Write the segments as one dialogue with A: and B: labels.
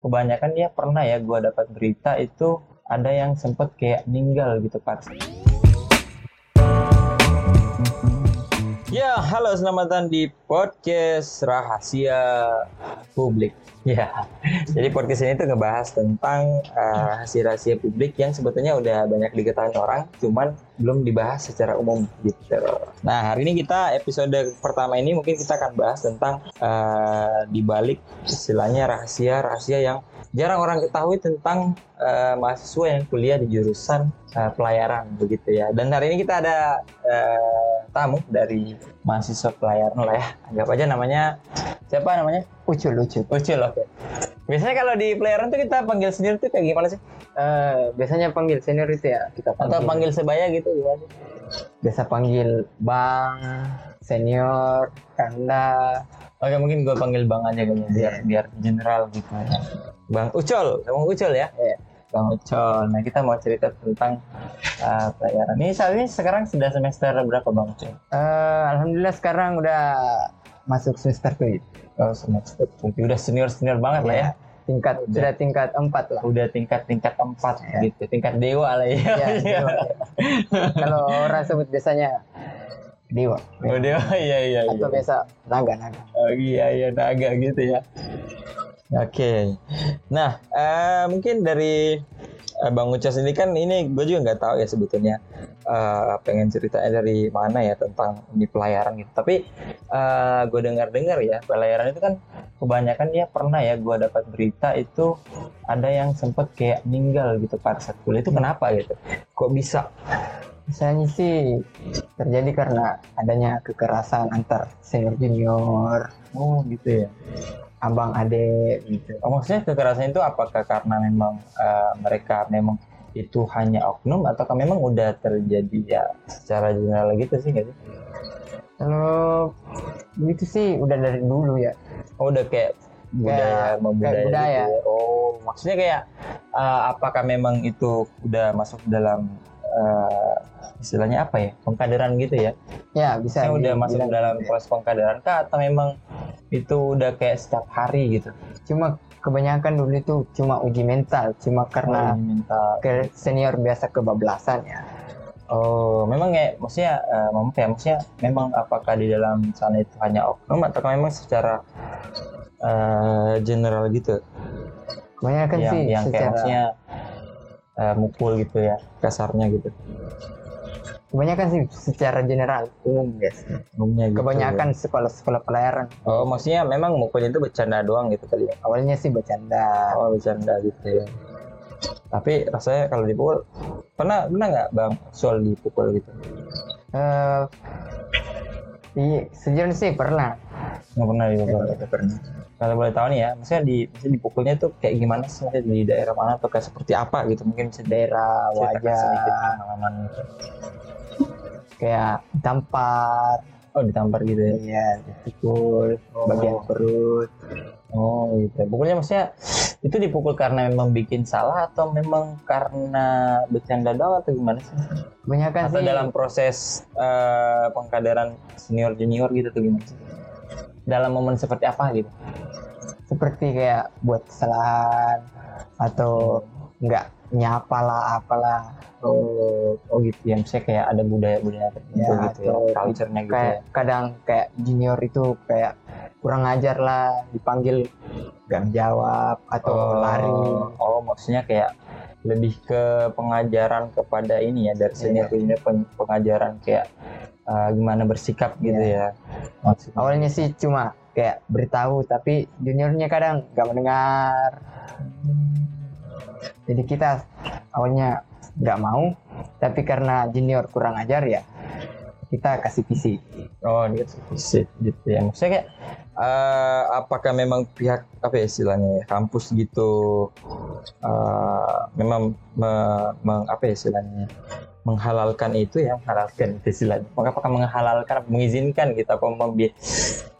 A: kebanyakan ya pernah ya gue dapat berita itu ada yang sempet kayak meninggal gitu Pak. Ya, halo selamat datang di podcast Rahasia Publik. Ya, jadi podcast ini tuh ngebahas tentang uh, rahasia-rahasia publik yang sebetulnya udah banyak diketahui orang, cuman belum dibahas secara umum gitu. Nah, hari ini kita episode pertama ini mungkin kita akan bahas tentang uh, dibalik istilahnya rahasia-rahasia yang jarang orang ketahui tentang uh, mahasiswa yang kuliah di jurusan uh, pelayaran begitu ya. Dan hari ini kita ada uh, tamu dari mahasiswa pelayaran lah ya. Anggap aja namanya siapa namanya?
B: Ucul, Ucul.
A: Ucul, oke. Okay. Biasanya kalau di pelayaran tuh kita panggil senior tuh kayak gimana sih?
B: Uh, biasanya panggil senior itu ya kita
A: panggil. Atau panggil sebaya gitu gimana?
B: Biasa panggil bang, senior, kanda.
A: Oke mungkin gue panggil bang aja kayaknya biar biar general gitu ya. Bang Ucol, Bang Ucol ya? Iya. Bang Ucol. Nah kita mau cerita tentang uh, pelayaran. Ini saat ini sekarang sudah semester berapa Bang Ucol?
B: Uh, Alhamdulillah sekarang udah masuk semester tujuh.
A: Oh semester tujuh. Udah senior senior banget lah ya? Iya,
B: tingkat udah, sudah tingkat empat lah.
A: Udah tingkat tingkat empat ya. gitu. Tingkat dewa lah ya, ya dewa,
B: kalau orang sebut biasanya dewa.
A: Oh dewa. Iya iya
B: atau iya. biasa naga naga
A: oh iya iya naga gitu ya oke okay. nah uh, mungkin dari uh, bang Ucas ini kan ini gue juga nggak tahu ya sebetulnya uh, pengen ceritanya dari mana ya tentang ini pelayaran gitu. Tapi uh, gue dengar-dengar ya pelayaran itu kan kebanyakan ya pernah ya gue dapat berita itu ada yang sempet kayak meninggal gitu pada saat kuliah itu kenapa gitu? Kok bisa?
B: Misalnya sih terjadi karena adanya kekerasan antar senior junior.
A: Oh gitu ya
B: abang ade gitu.
A: Oh, maksudnya kekerasan itu apakah karena memang uh, mereka memang itu hanya oknum atau memang udah terjadi ya secara general gitu sih sih?
B: Kalau itu sih udah dari dulu ya.
A: Oh, udah kayak budaya
B: membudaya kayak budaya. Gitu. Ya?
A: Oh, maksudnya kayak uh, apakah memang itu udah masuk dalam uh, istilahnya apa ya pengkaderan gitu ya?
B: Ya bisa.
A: Yang udah masuk dalam ya. proses pengkaderan kah atau memang itu udah kayak setiap hari gitu?
B: Cuma kebanyakan dulu itu cuma uji mental cuma karena oh, mental. ke senior biasa kebablasan ya
A: oh memang ya maksudnya uh, ya maksudnya memang apakah di dalam sana itu hanya oknum atau memang secara uh, general gitu
B: kebanyakan
A: yang,
B: sih
A: yang secara... kayak maksudnya uh, mukul gitu ya kasarnya gitu
B: kebanyakan sih secara general. Umum guys. Umumnya gitu. kebanyakan sekolah-sekolah pelayaran.
A: Oh maksudnya memang mukulnya itu bercanda doang gitu kali ya?
B: Awalnya sih bercanda.
A: Oh bercanda gitu ya. Tapi rasanya kalau dipukul pernah pernah nggak bang soal dipukul gitu?
B: Uh, iya sejujurnya sih pernah.
A: Nggak pernah ya pernah, pernah. kalau boleh tahu nih ya maksudnya di maksudnya dipukulnya tuh kayak gimana sih? Maksudnya di daerah mana atau kayak seperti apa gitu? Mungkin bisa
B: daerah wajah sedikit pengalaman gitu kayak tampar
A: oh ditampar gitu ya?
B: Iya dipukul oh. bagian perut.
A: Oh gitu. Pukulnya maksudnya itu dipukul karena memang bikin salah atau memang karena bercanda doang atau gimana sih?
B: Kebanyakan
A: atau
B: sih.
A: dalam proses uh, pengkaderan senior junior gitu tuh gimana sih? Dalam momen seperti apa gitu?
B: Seperti kayak buat kesalahan atau enggak nyapa lah apalah
A: oh oh gitu ya misalnya kayak ada budaya budaya tertentu ya, gitu ya culture-nya gitu
B: kayak,
A: ya.
B: kadang kayak junior itu kayak kurang ajar lah dipanggil gak jawab atau oh, lari
A: oh maksudnya kayak lebih ke pengajaran kepada ini ya dari senior yeah. ini pengajaran kayak uh, gimana bersikap gitu yeah. ya
B: maksudnya. awalnya sih cuma kayak beritahu tapi juniornya kadang gak mendengar jadi kita awalnya nggak mau tapi karena junior kurang ajar ya kita kasih visi
A: oh dikasih visi gitu ya. Maksudnya kayak uh, apakah memang pihak apa ya istilahnya ya, kampus gitu uh, memang me, meng, apa ya istilahnya menghalalkan itu ya menghalalkan itu istilahnya. Apakah menghalalkan mengizinkan gitu, apa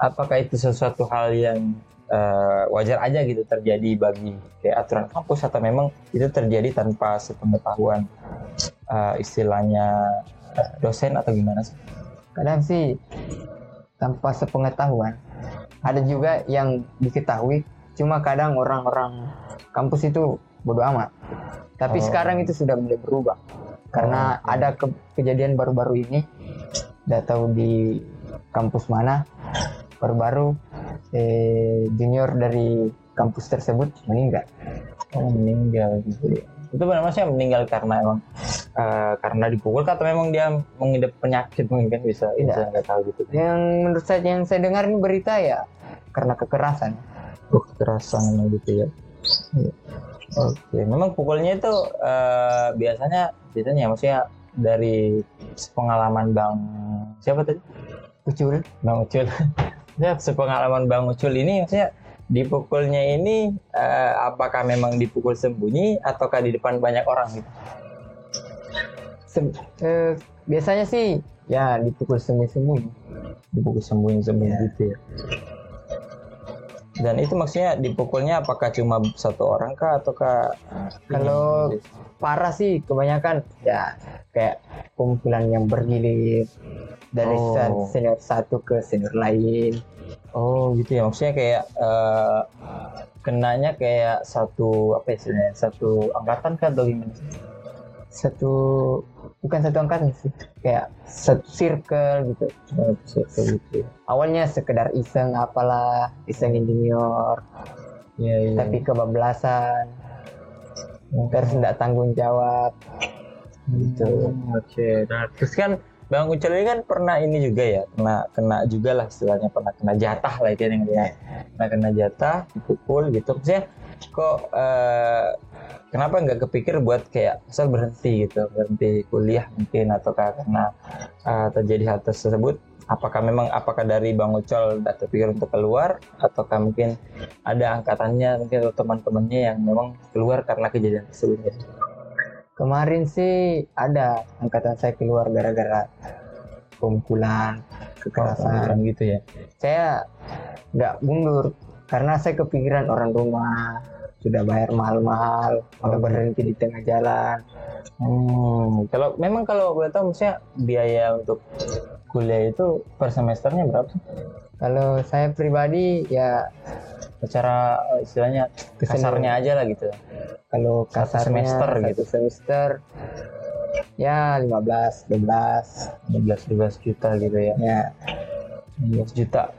A: apakah itu sesuatu hal yang uh, wajar aja gitu terjadi bagi kayak aturan kampus atau memang itu terjadi tanpa sepengetahuan uh, istilahnya uh, dosen atau gimana sih?
B: Kadang sih tanpa sepengetahuan. Ada juga yang diketahui cuma kadang orang-orang kampus itu bodoh amat tapi
A: Oh.
B: sekarang itu sudah mulai berubah karena
A: Oh,
B: ada ke- kejadian baru-baru ini tidak tahu di kampus mana baru-baru eh, junior dari kampus tersebut meninggal
A: Oh, meninggal gitu ya. Itu benar maksudnya meninggal karena emang eh, karena dipukul atau memang dia mengidap penyakit mungkin bisa
B: Tidak.
A: bisa nggak tahu gitu.
B: yang menurut saya yang saya dengar ini berita ya karena kekerasan
A: Oh, kekerasan gitu ya.
B: Iya.
A: Oke, memang pukulnya itu eh, biasanya biasanya maksudnya dari pengalaman Bang siapa tadi?
B: Ucul
A: Bang Ucul. Ya, sepengalaman Bang Ucul ini maksudnya dipukulnya ini eh, apakah memang dipukul sembunyi ataukah di depan banyak orang gitu?
B: Se- eh, biasanya sih ya dipukul sembunyi-sembunyi
A: Dipukul sembunyi-sembunyi
B: Iya.
A: gitu ya. Dan itu maksudnya dipukulnya apakah cuma satu orang kah ataukah
B: Kalau parah sih kebanyakan ya kayak kumpulan yang bergilir dari
A: Oh.
B: sen- senior satu ke senior lain.
A: Oh gitu ya maksudnya kayak eh, kenanya kayak satu apa ya istilahnya satu angkatan kah atau gimana?
B: Satu bukan satu angkatan sih, kayak satu circle gitu.
A: Bisa kayak gitu ya.
B: Awalnya sekedar iseng apalah, isengin junior,
A: Iya iya.
B: tapi kebablasan, terus tidak tanggung jawab.
A: gitu. Oke. Nah terus kan Bang Ucel ini kan pernah ini juga ya kena kena juga lah istilahnya pernah kena jatah lah itu yang dia. Nah kena jatah dipukul gitu. Maksudnya kok eh, kenapa nggak kepikir buat kayak asal berhenti gitu berhenti kuliah mungkin ataukah karena eh, terjadi hal tersebut apakah memang apakah dari Bang Ucol nggak terpikir untuk keluar ataukah mungkin ada angkatannya mungkin atau teman-temannya yang memang keluar karena kejadian tersebut?
B: Kemarin sih ada angkatan saya keluar gara-gara pemukulan, kekerasan.
A: gitu ya.
B: Saya nggak mundur karena saya kepikiran orang rumah sudah bayar mahal-mahal udah berhenti di tengah jalan.
A: Hmm, kalau memang kalau boleh tahu maksudnya biaya untuk kuliah itu per semesternya berapa
B: kalau saya pribadi ya
A: Secara eh, istilahnya kasarnya aja lah gitu.
B: kalau kasarnya
A: semester
B: satu
A: gitu.
B: semester ya 15 12
A: 12 12 juta gitu ya.
B: ya
A: 12 juta.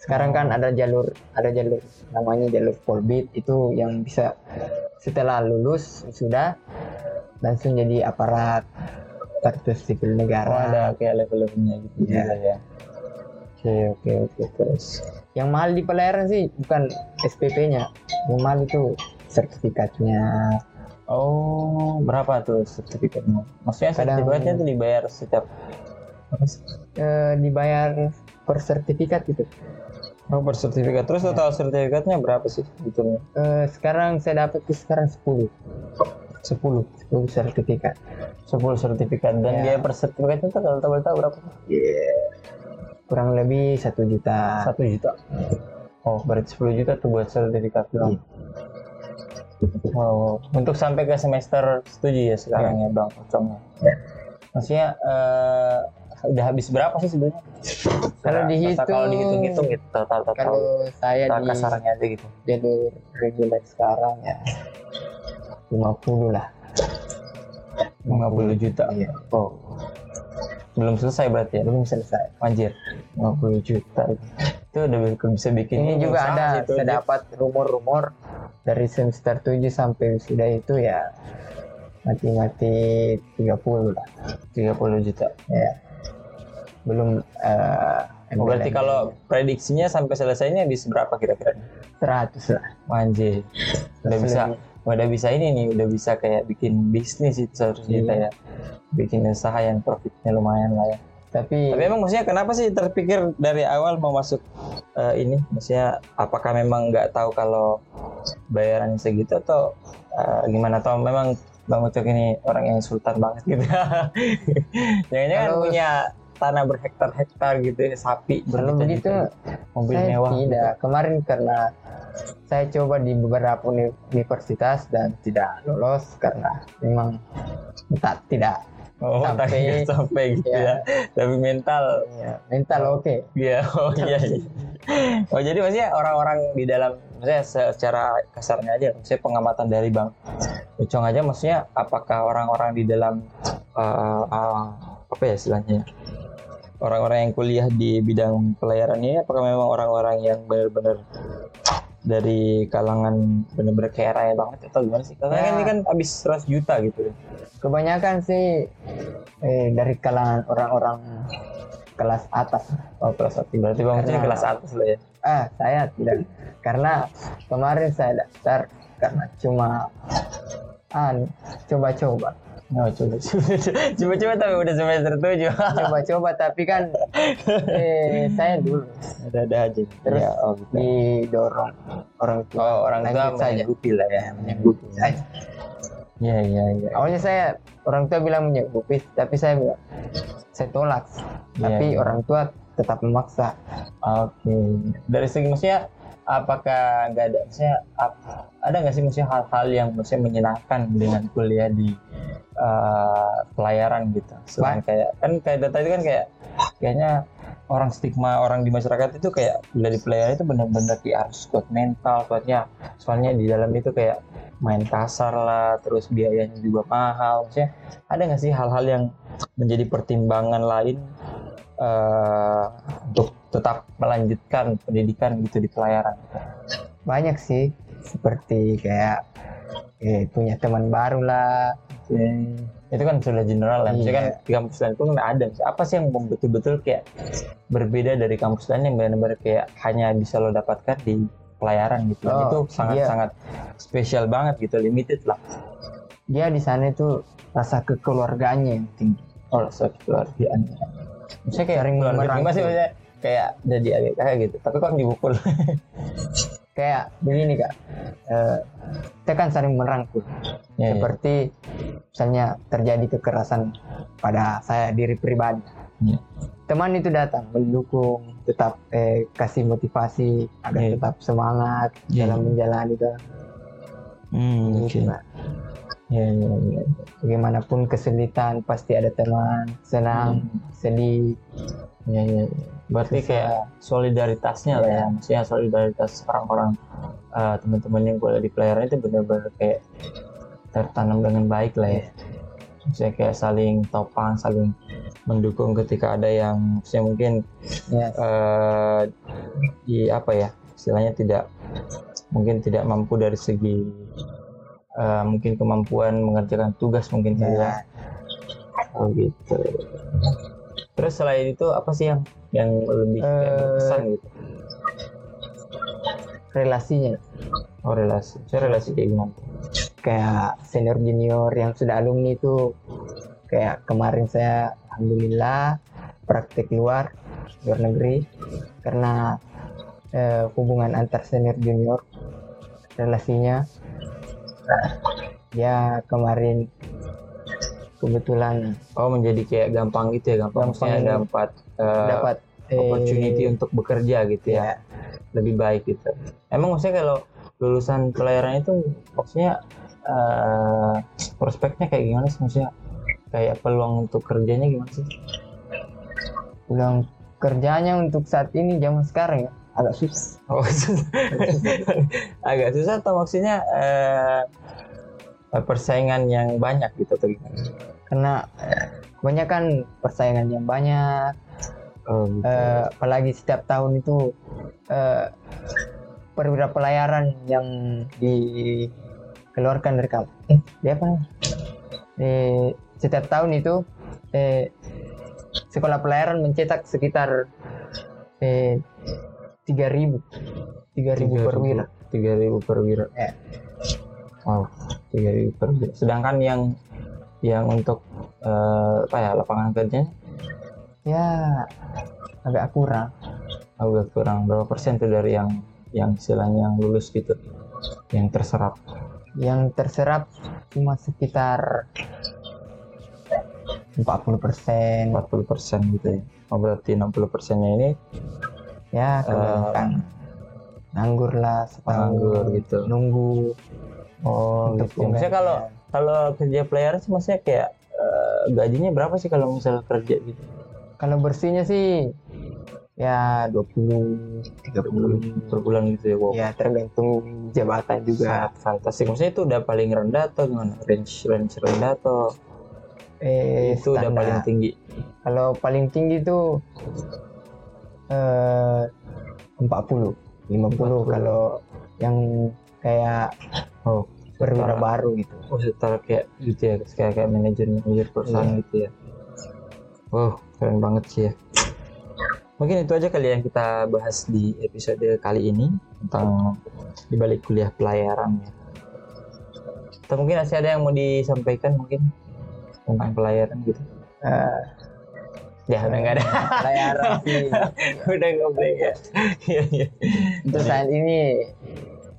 B: sekarang kan ada jalur ada jalur namanya jalur polbit itu yang bisa setelah lulus sudah langsung jadi aparat aparatur sipil
A: Oh,
B: negara
A: ada kayak level-levelnya gitu juga ya. Oke, oke, oke, terus.
B: yang mahal di pelayaran sih bukan SPP-nya yang mahal itu sertifikatnya
A: Oh, berapa tuh sertifikatnya? Maksudnya
B: Kadang-
A: sertifikatnya itu dibayar setiap
B: eh, dibayar per sertifikat gitu
A: Oh, per sertifikat. Terus total sertifikatnya berapa sih?
B: Eh, sekarang saya dapat sekarang 10
A: 10.
B: 10 sertifikat
A: 10 sertifikat dan
B: Ya.
A: biaya per sertifikatnya itu kalau tahu tahu berapa?
B: Kurang lebih satu juta
A: Satu juta. Oh, berarti 10 juta tuh buat sertifikat doang. Oh, untuk sampai ke semester setuju ya sekarang ya Bang Ocongnya. Maksudnya eh, udah habis berapa sih sebenarnya?
B: Kalau dihitung-
A: kalau dihitung-hitung gitu total total
B: kalau saya di
A: kasarnya aja gitu.
B: jalur reguler sekarang ya 50 lah
A: 50 juta.
B: Iya.
A: Oh. Belum selesai berarti ya?
B: belum selesai
A: Anjir. 50 juta. Itu udah bisa bikin
B: ini juga ada
A: sih itu.
B: saya dapat rumor-rumor dari semester 7 sampai sudah itu ya mati-mati 30 lah
A: 30 juta.
B: ya belum eh
A: Oh, berarti kalau prediksinya sampai selesainya bisa berapa kira-kira?
B: 100 lah
A: Anjir. Udah bisa udah bisa ini nih, udah bisa kayak bikin bisnis itu seharusnya
B: Iya.
A: kita ya. Bikin usaha yang profitnya lumayan lah ya.
B: Tapi,
A: Tapi emang maksudnya kenapa sih terpikir dari awal mau masuk eh, ini? Maksudnya apakah memang nggak tahu kalau bayarannya segitu atau eh, gimana? Atau memang Bang Ucok ini orang yang sultan banget gitu? Jangan-jangan
B: Kalau-
A: punya tanah berhektar-hektar gitu ya, sapi
B: belum begitu
A: berjuta-juta, mobil
B: saya
A: mewah gitu.
B: tidak kemarin karena saya coba di beberapa uni- universitas dan tidak lolos karena memang tak tidak
A: Oh,
B: Sampai-
A: sampai sampai gitu
B: Iya.
A: ya. Tapi mental
B: ya, mental oke
A: Iya, oh iya. iya. Oh jadi maksudnya orang-orang di dalam maksudnya secara kasarnya aja, maksudnya pengamatan dari Bang Ucong aja, maksudnya apakah orang-orang di dalam uh, uh, apa ya istilahnya? Orang-orang yang kuliah di bidang pelayaran ini, apakah memang orang-orang yang benar-benar dari kalangan benar-benar kayak raya banget atau gimana sih? Karena
B: Ya.
A: ini kan habis 100 juta gitu.
B: Kebanyakan sih eh, dari kalangan orang-orang kelas atas.
A: Oh, kelas satu. Berarti Bang
B: Karena-
A: kelas atas lah ya.
B: Ah, saya tidak. Karena kemarin saya daftar karena cuma ah, coba-coba.
A: Oh, coba coba coba tapi udah semester 7.
B: Coba-coba tapi kan eh, saya dulu
A: Ada-ada aja.
B: Terus
A: ya, oh, gitu.
B: didorong orang tua
A: Oh, orang tua menyanggupi lah ya.
B: menyanggupi saja.
A: Iya, iya, iya.
B: Awalnya saya orang tua bilang menyanggupi, tapi saya bilang saya tolak. Tapi
A: Iya.
B: orang tua tetap memaksa.
A: Oke. Dari segi maksudnya apakah nggak ada maksudnya ap- ada nggak sih maksudnya hal-hal yang maksudnya menyenangkan dengan kuliah di eh, pelayaran gitu. Selain kayak kan kayak data itu kan kayak kayaknya orang stigma orang di masyarakat itu kayak kuliah di pelayaran itu benar-benar kayak harus kuat mental, kuatnya. Soalnya di dalam itu kayak main kasar lah, terus biayanya juga mahal. Maksudnya ada nggak sih hal-hal yang menjadi pertimbangan lain eh, untuk tetap melanjutkan pendidikan gitu di pelayaran.
B: Banyak sih seperti kayak eh, punya teman baru lah.
A: Itu kan sudah general lah. Maksudnya
B: Iya.
A: kan di kampus lain pun ada. Apa sih yang betul-betul kayak berbeda dari kampus lain yang benar-benar kayak hanya bisa lo dapatkan di pelayaran gitu.
B: Oh,
A: itu sangat-sangat spesial banget gitu, limited lah.
B: Dia di sana itu rasa kekeluargaannya yang tinggi.
A: Oh, so keluargaan. Maksudnya kayak
B: Sering
A: keluarga gimana sih
B: merangkul.
A: maksudnya kayak jadi agak kayak gitu. Tapi kok dibukul.
B: Kayak begini kak, eh, kita kan saling merangkul.
A: Ya, ya.
B: Seperti misalnya terjadi kekerasan pada saya diri pribadi.
A: Ya.
B: Teman itu datang mendukung, tetap eh, kasih motivasi agar
A: Iya.
B: tetap semangat
A: Iya.
B: dalam menjalani itu.
A: Hmm,
B: Gitu,
A: oke.
B: Kak.
A: Ya, ya, ya.
B: Bagaimanapun kesulitan pasti ada teman, senang,
A: Hmm.
B: sedih.
A: Iya, iya. iya. Berarti
B: Susah.
A: kayak solidaritasnya lah ya,
B: Iya.
A: maksudnya solidaritas orang-orang eh, teman-teman yang kuliah di pelayaran itu benar-benar kayak tertanam dengan baik lah ya. Maksudnya kayak saling topang, saling mendukung ketika ada yang maksudnya mungkin
B: Ya,
A: eh di apa ya istilahnya tidak mungkin tidak mampu dari segi eh, mungkin kemampuan mengerjakan tugas mungkin
B: ya.
A: ya. Oh gitu. Terus selain itu apa sih yang yang lebih kayak
B: Eh,
A: berkesan gitu?
B: relasinya
A: Oh relasi. Saya relasi kayak gimana?
B: kayak senior junior yang sudah alumni itu kayak kemarin saya alhamdulillah praktek luar luar negeri karena eh, hubungan antar senior junior relasinya ya kemarin kebetulan
A: Oh menjadi kayak gampang gitu ya, gampang,
B: Gampang
A: dapat eh,
B: dapat eh,
A: opportunity untuk bekerja gitu ya.
B: ya
A: lebih baik gitu. Emang maksudnya kalau lulusan pelayaran itu maksudnya eh, prospeknya kayak gimana sih maksudnya? Kayak peluang untuk kerjanya gimana sih?
B: ulang kerjanya untuk saat ini zaman sekarang ya agak susah
A: Oh, susah. agak susah atau maksudnya eh, persaingan yang banyak gitu atau gimana?
B: karena eh, kebanyakan persaingan yang banyak
A: Oh, gitu.
B: Eh, apalagi setiap tahun itu eh, perwira pelayaran yang dikeluarkan dari kampus eh dia apa eh, setiap tahun itu eh, sekolah pelayaran mencetak sekitar eh, 3000 3000 perwira
A: tiga ribu perwira.
B: Ya.
A: Wow, tiga ribu perwira. Sedangkan yang yang untuk eh, apa ya lapangan kerjanya
B: ya agak kurang
A: agak kurang berapa persen tuh dari yang yang istilahnya yang lulus gitu, yang terserap.
B: yang terserap cuma sekitar 40 persen
A: 40 persen gitu ya. Oh, berarti 60 persennya ini
B: ya kebanyakan nganggur lah setahun
A: nganggur gitu.
B: nunggu.
A: Oh, gitu. Maksudnya kalau kalau kerja pelayaran sih maksudnya kayak eh, gajinya berapa sih kalau misalnya kerja gitu?
B: kalau bersihnya sih ya 20 30
A: per bulan gitu ya wow.
B: Ya tergantung jabatan juga.
A: Sangat fantastik. Maksudnya itu udah paling rendah atau gimana? Range range rendah atau
B: eh
A: itu udah
B: standar.
A: paling tinggi?
B: Kalau paling tinggi itu eh 40 50 kalau yang kayak
A: oh
B: perwira baru gitu.
A: oh setara kayak gitu ya kayak kayak manajer manajer perusahaan
B: Iya.
A: gitu ya. Wow keren banget sih ya. Mungkin itu aja kali yang kita bahas di episode kali ini tentang dibalik kuliah pelayaran ya. Atau mungkin masih ada yang mau disampaikan mungkin tentang pelayaran gitu?
B: Eh,
A: ya udah nggak ada.
B: Pelayaran sih
A: udah boleh ya Iya, iya.
B: untuk saat ini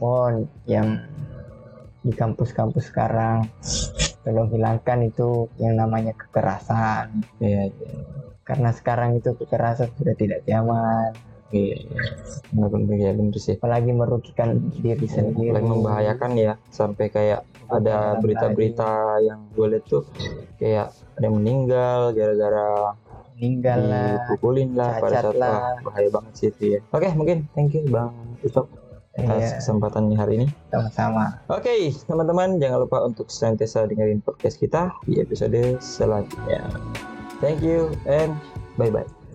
B: mohon yang di kampus-kampus sekarang tolong hilangkan itu yang namanya kekerasan.
A: Iya iya.
B: Karena sekarang itu kekerasan sudah tidak zaman
A: iya iya. benar benar ya benar sih.
B: Apalagi merugikan diri sendiri.
A: paling membahayakan ya. Sampai kayak ada berita-berita yang gue lihat tuh kayak ada yang meninggal gara-gara
B: meninggal lah
A: dipukulin lah pada saat
B: lah.
A: wah, bahaya banget sih itu ya. Oke mungkin thank you bang Ustaz atas
B: Iya.
A: kesempatannya hari ini.
B: Sama-sama.
A: Oke teman-teman jangan lupa untuk senantiasa dengerin podcast kita di episode selanjutnya. Thank you and bye bye